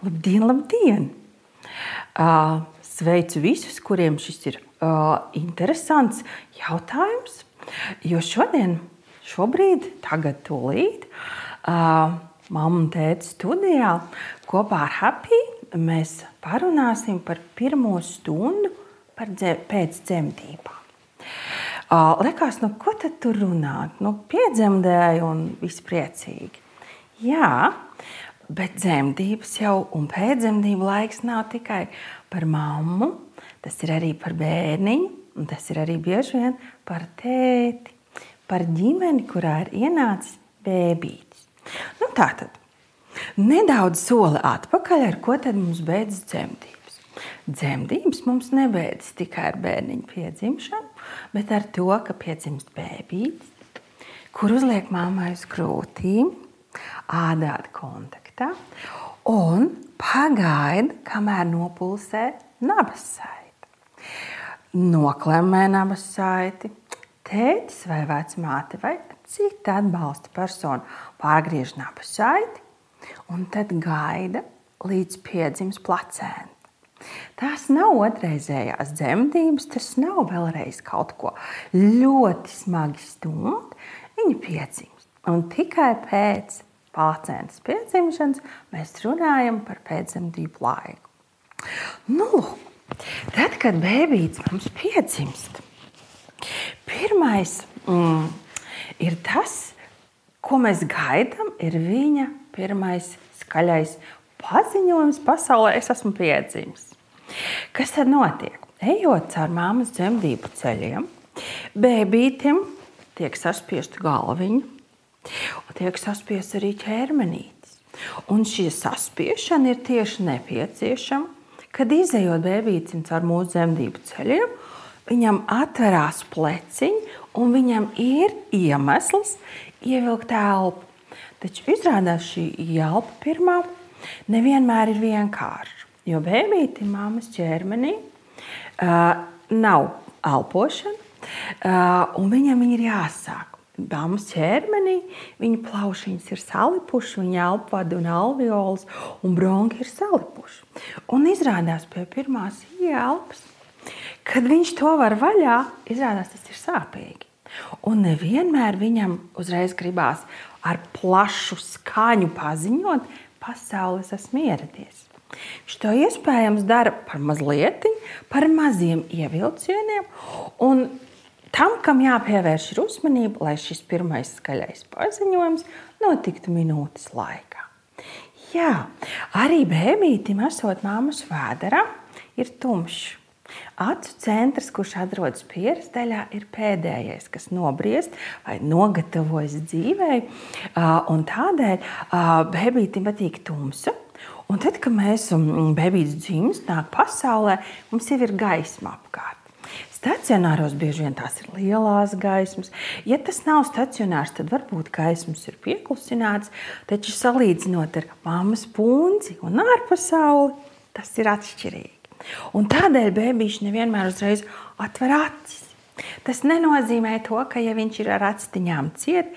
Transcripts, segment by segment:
Labdien, labdien! Sveicu visus, kuriem šis ir interesants jautājums. Jo šodien, šobrīd, tagad, tūlīt, mamma un tēta studijā kopā ar Happy mēs parunāsim par pirmo stundu par dzē, pēc dzemdībām. Likās, nu, ko tad tur runāt? Nu, piedzemdēju un viss priecīgi. Jā, bet dzemdības jau un pēcdzemdību laiks nav tikai par mammu, tas ir arī par bērniņu, un tas ir arī bieži vien par tēti, par ģimeni, kurā ir ienācis bēbītis. Nu, tā tad nedaudz soli atpakaļ, ar ko tad mums beidzas dzemdības. Dzemdības mums nebeidzas tikai ar bērniņu piedzimšanu, bet ar to, ka piedzimst bēbītis, kur uzliek mammai uz krūtīm ādāta kontaktā un pagaida, kamēr nopulsē nabas saiti. Noklemē nabas saiti, tētis vai vecmāte vai cita atbalsta persona pārgriež nabas saiti un tad gaida līdz piedzims placenta. Tās nav otrreizējās dzemdības, tas nav vēlreiz kaut ko ļoti smagi stumt. Viņa piedzimst. Un tikai pēc pacientas piedzimšanas mēs runājam par pēcdzemdību laiku. Nu, tad, kad bērns mums piedzimst, pirmais mm, ir tas, ko mēs gaidām, ir viņa pirmais skaļais paziņojums pasaulē, es esmu piedzimis. Kas tad notiek? Ejot caur māmas dzemdību ceļiem, bērnam tiek saspiesta galviņa, un tiek saspiests arī ķermenītis. Un šī saspiešana ir tieši nepieciešama, kad izējot bērnam caur mūsu dzemdību ceļiem, viņam atverās pleciņi, un viņam ir iemesls ievilkt elpu. Taču izrādās šī elpa pirmā nevienmēr ir vienkārša. Jo bērnīte māmas ķermenī uh, nav elpošana, uh, un viņam ir jāsāk Dāmas ķermenī viņa plaušiņas ir salipušas, viņa elpvada un alveolas un bronhi ir salipuši. Un izrādās pie pirmās ielpas, kad viņš to var vaļā, izrādās tas ir sāpīgi. Un nevienmēr viņam uzreiz gribās ar plašu skaņu paziņot, pasaules esmu ieradies. Viņš to iespējams dara par mazliet, par maziem ievilcieniem. Un Tam, kam jāpievērš uzmanība, lai šis pirmais skaļais paziņojums notiktu minūtes laikā. Jā, arī bērnītim, esot māmas vēderā, ir tumšs. Acu centrs, kurš atrodas pieres daļā, ir pēdējais, kas nobriest vai nogatavojas dzīvei. Tādēļ bērnītim patīk tumsa. Un tad, kad mēs bērnītis dzimst, nāk pasaulē, mums jau ir gaisma apkārt. Stacionāros bieži vien tās ir lielās gaismas. Ja tas nav stacionārs, tad varbūt gaismas ir pieklusināts, taču salīdzinot ar mammas pundzi un ārpasauli, tas ir atšķirīgi. Un tādēļ bērniņš nevienmēr uzreiz atver acis. Tas nenozīmē to, ka, ja viņš ir ar acīm ciet,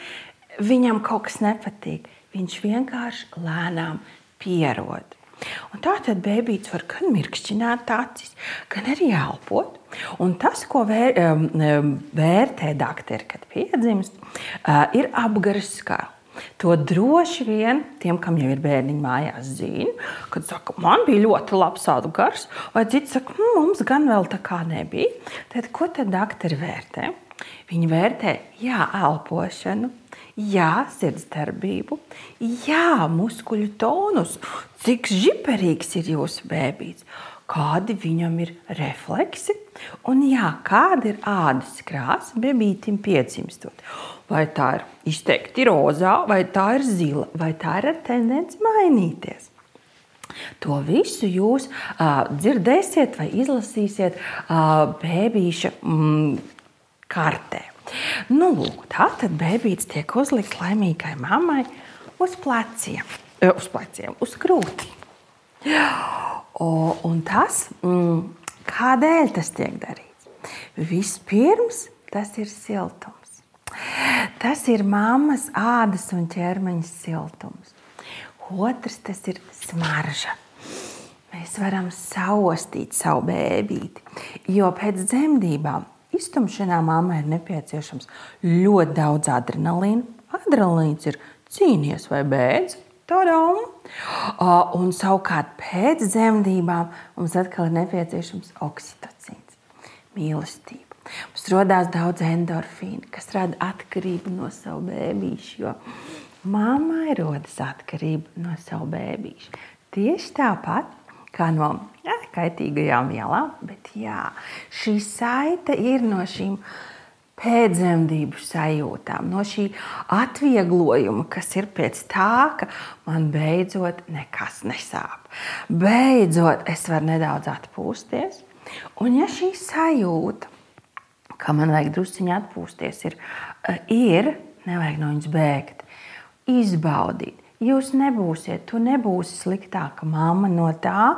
viņam kaut kas nepatīk. Viņš vienkārši lēnām pierod. Un tā tad bērns var gan mirkšķināt acis, gan arī elpot. Un tas, ko vēr, vērtē doktori, kad piedzimst, ir apgaras skala. To droši vien tiem, kam jau ir bērniņi mājās, zina, kad saka, man bija ļoti labs apgars, vai cits saka, hm, mums gan vēl tā kā nebija. Tad ko tad doktori vērtē? Viņi vērtē, jā, elpošanu, jā, sirdsdarbību, jā, muskuļu tonus, cik žiperīgs ir jūsu bērns, kādi viņam ir refleksi un jā, kāda ir ādas krāsa bērnam piedzimstot. Vai tā ir izteikti rozā, vai tā ir zila, vai tā ir ar tendenci mainīties. To visu jūs uh, dzirdēsiet vai izlasīsiet uh, bērnīša mm, kartē. Nu, lūk, tā tad bērns tiek uzlikts laimīgai mammai uz pleciem, uz, pleciem, uz krūti. O, un tas, mm, kādēļ tas tiek darīts? Vispirms tas ir siltums. Tas ir mammas ādas un ķermeņa siltums. Otrs tas ir smarža. mēs varam saostīt savu bēbīti. Jo pēc dzemdībām iztumšanā mammai ir nepieciešams ļoti daudz adrenalīna. Adrenalīns ir cīnīties vai bēdz. Tadam! Un savukārt pēc dzemdībām mums atkal ir nepieciešams oksitocīns, mīlestība. Mums radās daudz endorfīnu, kas rada atkarību no sava bērnīša. Jo mammai rodas atkarība no sava bērnīša. Tieši tāpat kā no jā, kaitīgajām vielām, bet jā, šī saite ir no šīm pēcdzemdību sajūtām, no šī atvieglojuma, kas ir pēc tā, ka man beidzot nekas nesāp. Beidzot, es varu nedaudz atpūsties. Un ja šī sajūta ka man vajag drusciņā atpūsties, ir, eh, ir nevajag no viņas bēgt, izbaudīt. Jūs nebūsiet, tu nebūsi sliktāka mamma no tā,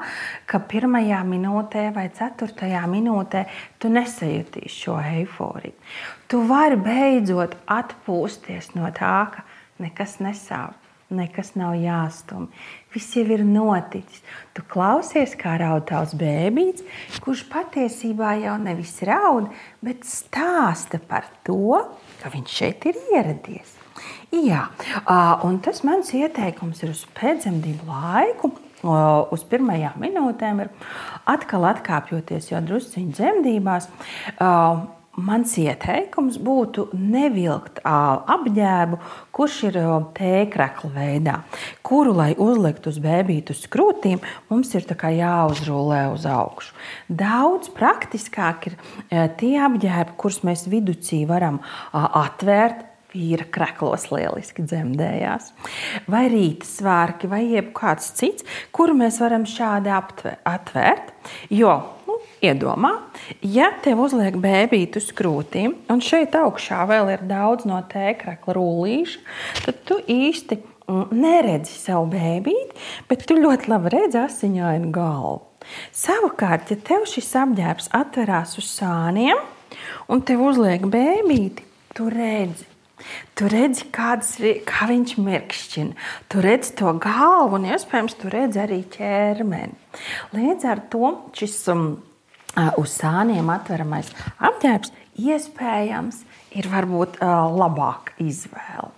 ka pirmajā minūtē vai ceturtajā minūtē tu nesajutīsi šo eifóriju. Tu vari beidzot atpūsties no tā, ka nekas nesāp nekas nav jāstumj. Viss jau ir noticis. Tu klausies, kā raud tavs bērns, kurš patiesībā jau nevis raud, bet stāsta par to, ka viņš šeit ir ieradies. Jā, un tas mans ieteikums ir uz pēcdzemdību laiku. Uz pirmajām minūtēm ir atkal atkāpjoties jau druskuļi dzemdībās Mans ieteikums būtu nevilkt apģērbu, kurš ir tēkrakla veidā, kuru, lai uzliktu uz bēbītu skrūtīm, mums ir jāuzrūlē uz augšu. Daudz praktiskāk ir tie apģērbi, kurus mēs viducī varam atvērt, vīra kreklos lieliski dzemdējās. Vai rīta svārki, vai jebkāds cits, kuru mēs varam šādi atvērt. Jo Iedomā, ja tev uzliek bēbītu uz krūtīm, un šeit augšā vēl ir daudz no tēkrakla rullīša, tad tu īsti mm, neredzi savu bēbīti, bet tu ļoti labi redzi asiņainu galvu. Savukārt, ja tev šis apģērbs atverās uz sāniem un tev uzliek bēbīti, tu redzi. Tu redzi, kāds, kā viņš mirkšķina. Tu redzi to galvu, un iespējams, tu redzi arī ķermeni. Līdz ar to šis um, uz sāniem atveramais apģērbs iespējams ir varbūt uh, labāka izvēle.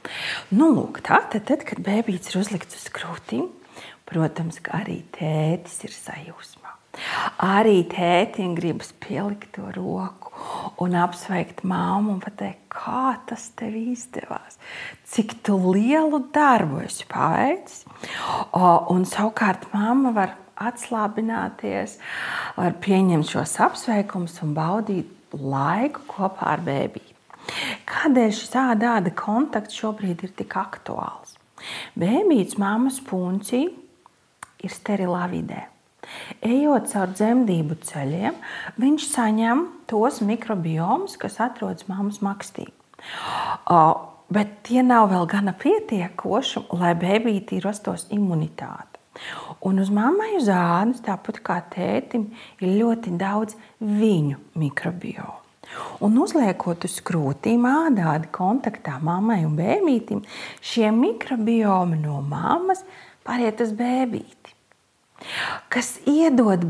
Nu, lūk, tā, tad, tad, kad bērns ir uzlikts uz krūtīm, protams, ka arī tētis ir sajūsmā. Arī tētim gribas pielikt to roku un apsveikt māmu un pateikt, kā tas tev izdevās, cik lielu darbu esi paveicis. Un savukārt māma var atslābināties, var pieņemt šos apsveikumus un baudīt laiku kopā ar bērnu. Kādēļ šis tāda kontakts šobrīd ir tik aktuāls? Bēbīts mammas puncī ir sterilā vidē. Ejot caur dzemdību ceļiem, viņš saņem tos mikrobiomus, kas atrodas mammas makstī. Bet tie nav vēl gana pietiekoši, lai bērnītī rastos imunitāte. Un uz mammai uz ādas, tāpat kā tētim, ir ļoti daudz viņu mikrobiomu. Un uzliekot uz krūtīm ādādi kontaktā mammai un bērnītim, šie mikrobiomi no mammas pāriet uz bērnīti. Kas iedod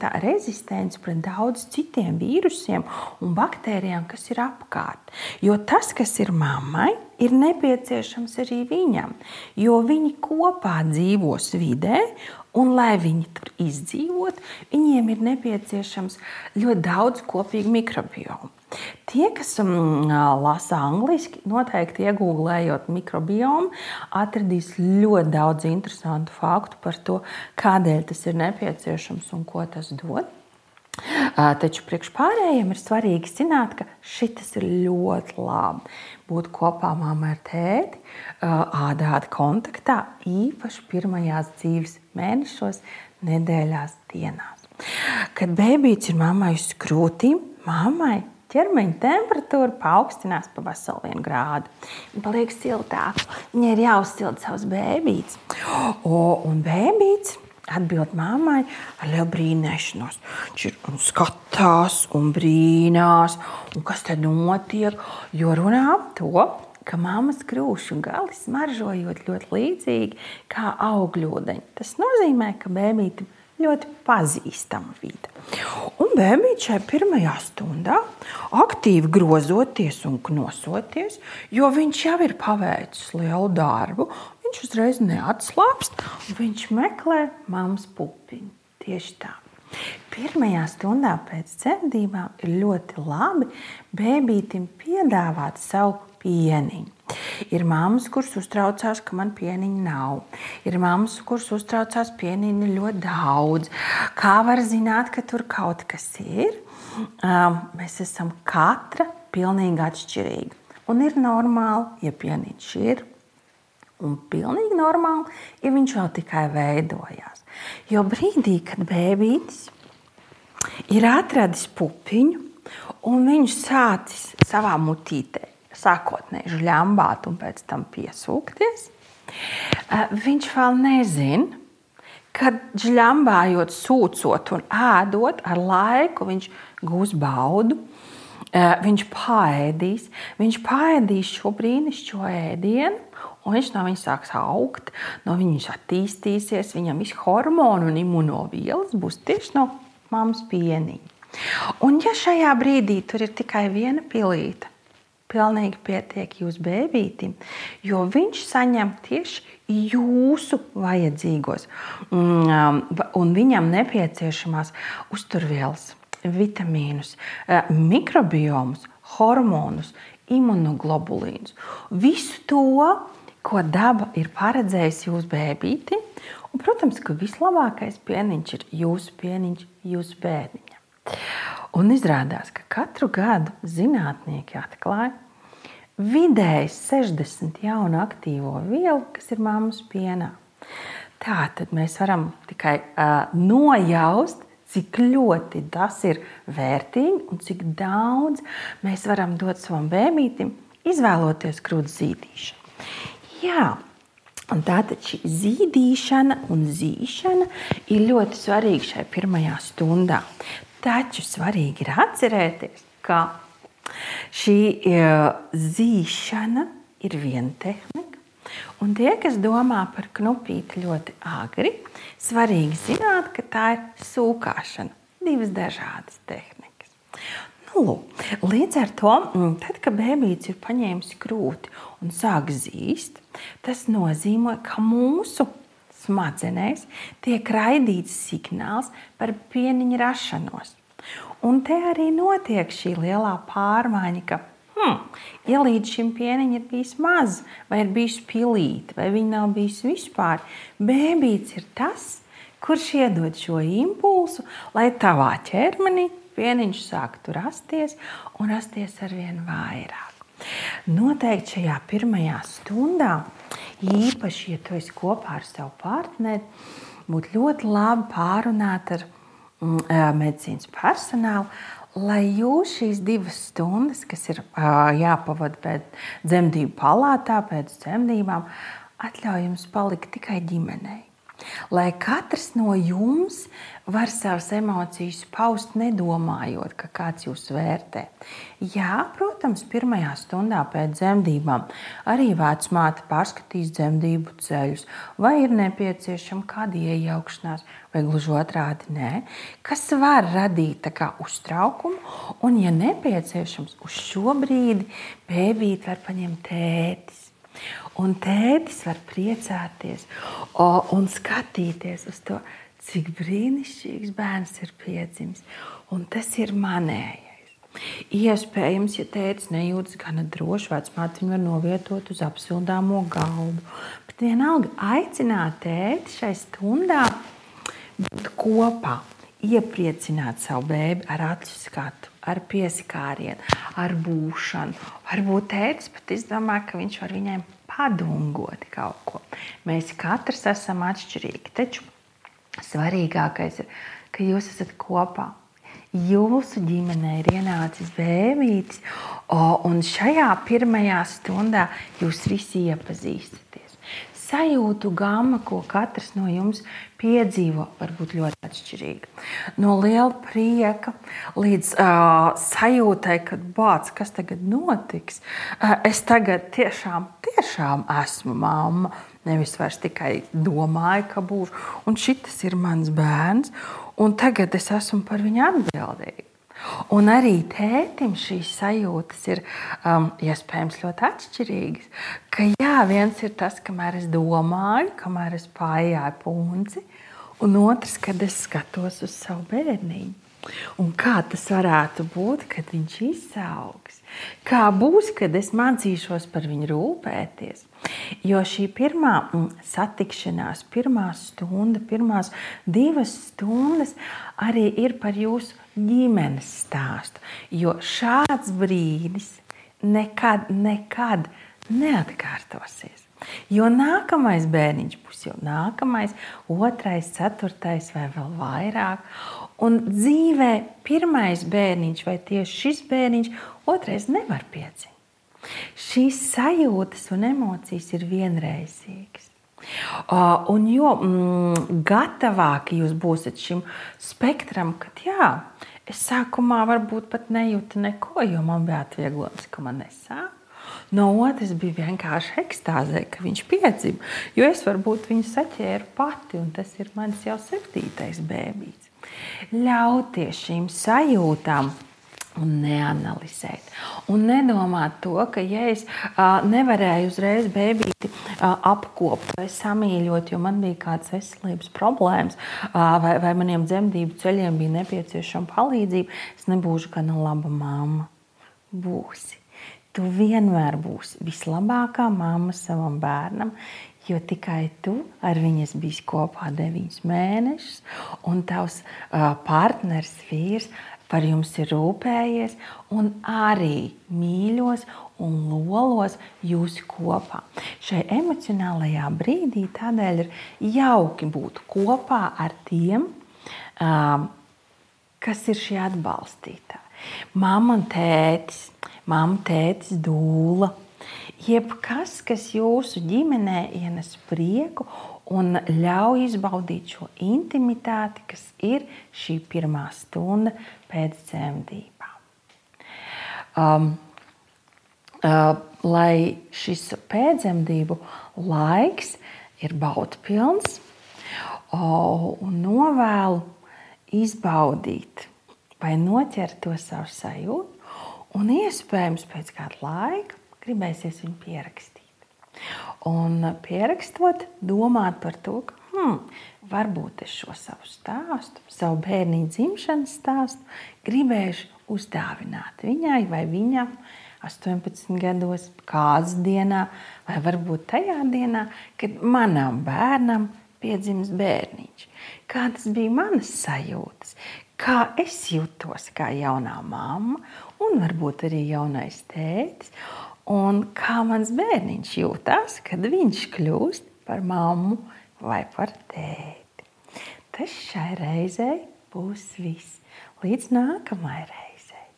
tā rezistence pret daudz citiem vīrusiem un baktērijām, kas ir apkārt. Jo tas, kas ir mammai, ir nepieciešams arī viņam, jo viņi kopā dzīvos vidē. Un, lai viņi tur izdzīvotu, viņiem ir nepieciešams ļoti daudz kopīgu mikrobiomu. Tie, kas um, lasa angliski, noteikti iegūlējot mikrobiomu, atradīs ļoti daudz interesantu faktu par to, kādēļ tas ir nepieciešams un ko tas dod. Taču priekšpārējiem ir svarīgi zināt, ka šis ir ļoti labi. Būt kopā mamma ar tēti, ādāta kontaktā, īpaši pirmajās dzīves mēnešos, nedēļās, dienās. Kad bērns ir mammai uz krūtīm, mammai ķermeņa temperatūra paaugstinās pa veselu vienu grādu. Viņa paliek siltāka. Viņai ir jāuzsilda savs bērns. Un bērns atbild mammai ar lielu brīnēšanos. Viņš ir un skatās un brīnās, un kas tad notiek. Jo runā to, ka mammas krūšu gali smaržojot ļoti līdzīgi kā augļūdeņi. Tas nozīmē, ka bērnītam ļoti pazīstama vide. Un bērnīte šajā pirmajā stundā aktīvi grozoties un knosoties, jo viņš jau ir paveicis lielu darbu. Viņš uzreiz neatslāpst, un viņš meklē mammas pupiņu. Tieši tā. Pirmajā stundā pēc dzemdībām ir ļoti labi bērnītim piedāvāt savu pieniņu. Ir mammas, kuras uztraucās, ka man pieniņa nav. Ir mammas, kuras uztraucās, ka pieniņa ir ļoti daudz. Kā var zināt, ka tur kaut kas ir? Um, mēs esam katra pilnīgi atšķirīga. Un ir normāli, ja pieniņš ir. Un pilnīgi normāli, ja viņš vēl tikai veidojās. Jo brīdī, kad bērns ir atradis pupiņu un viņš sācis savā mutītē sākotnēji žļambāt un pēc tam piesūkties, eh, viņš vēl nezina, ka žļambājot, sūcot un ēdot, ar laiku viņš gūs baudu. Eh, viņš pāēdīs, viņš pāēdīs šo brīnišķīgo ēdienu, un viņš no viņa sāks augt, no viņa attīstīsies, viņam viss hormonu un imunovielas būs tieši no mammas pieniņa. Un ja šajā brīdī tur ir tikai viena pilīte, pilnīgi pietiek jūsu bērnītim, jo viņš saņem tieši jūsu vajadzīgos mm, um, un viņam nepieciešamās uzturvielas, vitamīnus, eh, mikrobiomus, hormonus, imunoglobulīnus. Visu to, ko daba ir paredzējusi jūsu bērnītim. Un, protams, ka vislabākais pieniņš ir jūsu pieniņš, jūsu bērniņa. Un izrādās, ka katru gadu zinātnieki atklāja, vidēji 60 jaunu aktīvo vielu, kas ir mammas pienā. Tā tad mēs varam tikai uh, nojaust, cik ļoti tas ir vērtīgi un cik daudz mēs varam dot savam bērnītim, izvēloties krūts zīdīšanu. Jā, un tātad šī zīdīšana un zīšana ir ļoti svarīga šajā pirmajā stundā. Taču svarīgi ir atcerēties, ka Šī e, zīšana ir viena tehnika. Un tie, kas domā par knupīti ļoti agri, svarīgi zināt, ka tā ir sūkāšana. Divas dažādas tehnikas. Nu, lūk, līdz ar to, mm, tad, kad bērns ir paņēmis krūti un sāk zīst, tas nozīmē, ka mūsu smadzenēs tiek raidīts signāls par pieniņu rašanos. Un te arī notiek šī lielā pārmaiņa, ka hmm, ja līdz šim pieniņam ir bijis maz, vai ir bijis pilīte, vai viņa nav bijusi vispār, bērns ir tas, kurš iedod šo impulsu, lai tavā ķermenī pieniņš sāktu rasties un rasties ar vien vairāk. Noteikti šajā pirmajā stundā, īpaši, ja tu esi kopā ar savu partneri, būtu ļoti labi pārunāt ar Mm, medicīnas personālu, lai jūs šīs divas stundas, kas ir jāpavada pēc dzemdību palātā, pēc dzemdībām, atļauj jums palikt tikai ģimenei lai katrs no jums var savas emocijas paust, nedomājot, ka kāds jūs vērtē. Jā, protams, pirmajā stundā pēc dzemdībām arī vecmāte pārskatīs dzemdību ceļus, vai ir nepieciešama kāda iejaukšanās, vai gluži otrādi nē, kas var radīt uztraukumu, un, ja nepieciešams, uz šo brīdi bērnīt var paņemt tētis Un tētis var priecāties o, un skatīties uz to, cik brīnišķīgs bērns ir piedzimis. Un tas ir manējais. Iespējams, ja tēvs nejūtas gana droši, vecmāte viņu var novietot uz apsildāmo galdu. Bet vienalga aicināt tēti šai stundā būt kopā, iepriecināt savu bērnu ar acu skatu ar pieskārienu, ar būšanu. Varbūt tēvs pat izdomā, ka viņš var viņai padungot kaut ko. Mēs katrs esam atšķirīgi, taču svarīgākais ir, ka jūs esat kopā. Jūsu ģimenē ir ienācis bērns, un šajā pirmajā stundā jūs visi iepazīstaties. Sajūtu gama, ko katrs no jums piedzīvo, var būt ļoti atšķirīga. No liela prieka līdz uh, sajūtai, ka bāc, kas tagad notiks. Uh, es tagad tiešām, tiešām esmu mamma. Nevis vairs tikai domāju, ka būšu. Un šis ir mans bērns, un tagad es esmu par viņu atbildīga. Un arī tētim šīs sajūtas ir um, iespējams ļoti atšķirīgas. Ka jā, viens ir tas, kamēr es domāju, kamēr es pājāju punci, un otrs, kad es skatos uz savu bērniņu. Un kā tas varētu būt, kad viņš izaugs? Kā būs, kad es mācīšos par viņu rūpēties? Jo šī pirmā mm, satikšanās, pirmā stunda, pirmās divas stundas arī ir par jūsu ģimenes stāstu. Jo šāds brīdis nekad, nekad neatkārtosies. Jo nākamais bērniņš būs jau nākamais, otrais, ceturtais vai vēl vairāk. Un dzīvē pirmais bērniņš vai tieši šis bērniņš, otrais nevar piedzimt. Šīs sajūtas un emocijas ir vienreizīgas. Un jo mm, gatavāki jūs būsiet šim spektram, kad jā, es sākumā varbūt pat nejūtu neko, jo man bija atvieglojums, ka man nesāp. No otras bija vienkārši ekstāzē, ka viņš piedzima. Jo es varbūt viņu saķēru pati, un tas ir mans jau septītais bērns. Ļauties šīm sajūtām un neanalizēt. Un nedomāt to, ka, ja es uh, nevarēju uzreiz bērnu apkopot vai samīļot, jo man bija kādas veselības problēmas, uh, vai, vai maniem dzemdību ceļiem bija nepieciešama palīdzība, es nebūšu gana laba mamma. Būsi. Tu vienmēr būsi vislabākā mamma savam bērnam, jo tikai tu ar viņas biji kopā deviņus mēnešus, un tavs partneris, vīrs par jums ir rūpējies un arī mīļos un lolos jūs kopā. Šai emocionālajā brīdī tādēļ ir jauki būt kopā ar tiem, kas ir šie atbalstītāji. Māma un tētis, mamma, tētis, dūla. Jebkas, kas jūsu ģimenē ienes prieku un ļauj izbaudīt šo intimitāti, kas ir šī pirmā stunda pēc dzemdībām. Um, uh, lai šis pēcdzemdību laiks ir baudpilns uh, un novēlu izbaudīt vai noķert to savu sajūtu, Un iespējams pēc kāda laika gribēsies viņu pierakstīt. Un pierakstot, domāt par to, ka hmm, varbūt es šo savu stāstu, savu bērnu dzimšanas stāstu, gribēšu uzdāvināt viņai vai viņam 18 gados, kādas dienā, vai varbūt tajā dienā, kad manam bērnam piedzims bērniņš. Kādas bija manas sajūtas, kā es jutos kā jaunā mamma un varbūt arī jaunais tētis. Un kā mans bērniņš jūtas, kad viņš kļūst par mammu vai par tēti. Tas šai reizei būs viss. Līdz nākamajai reizei.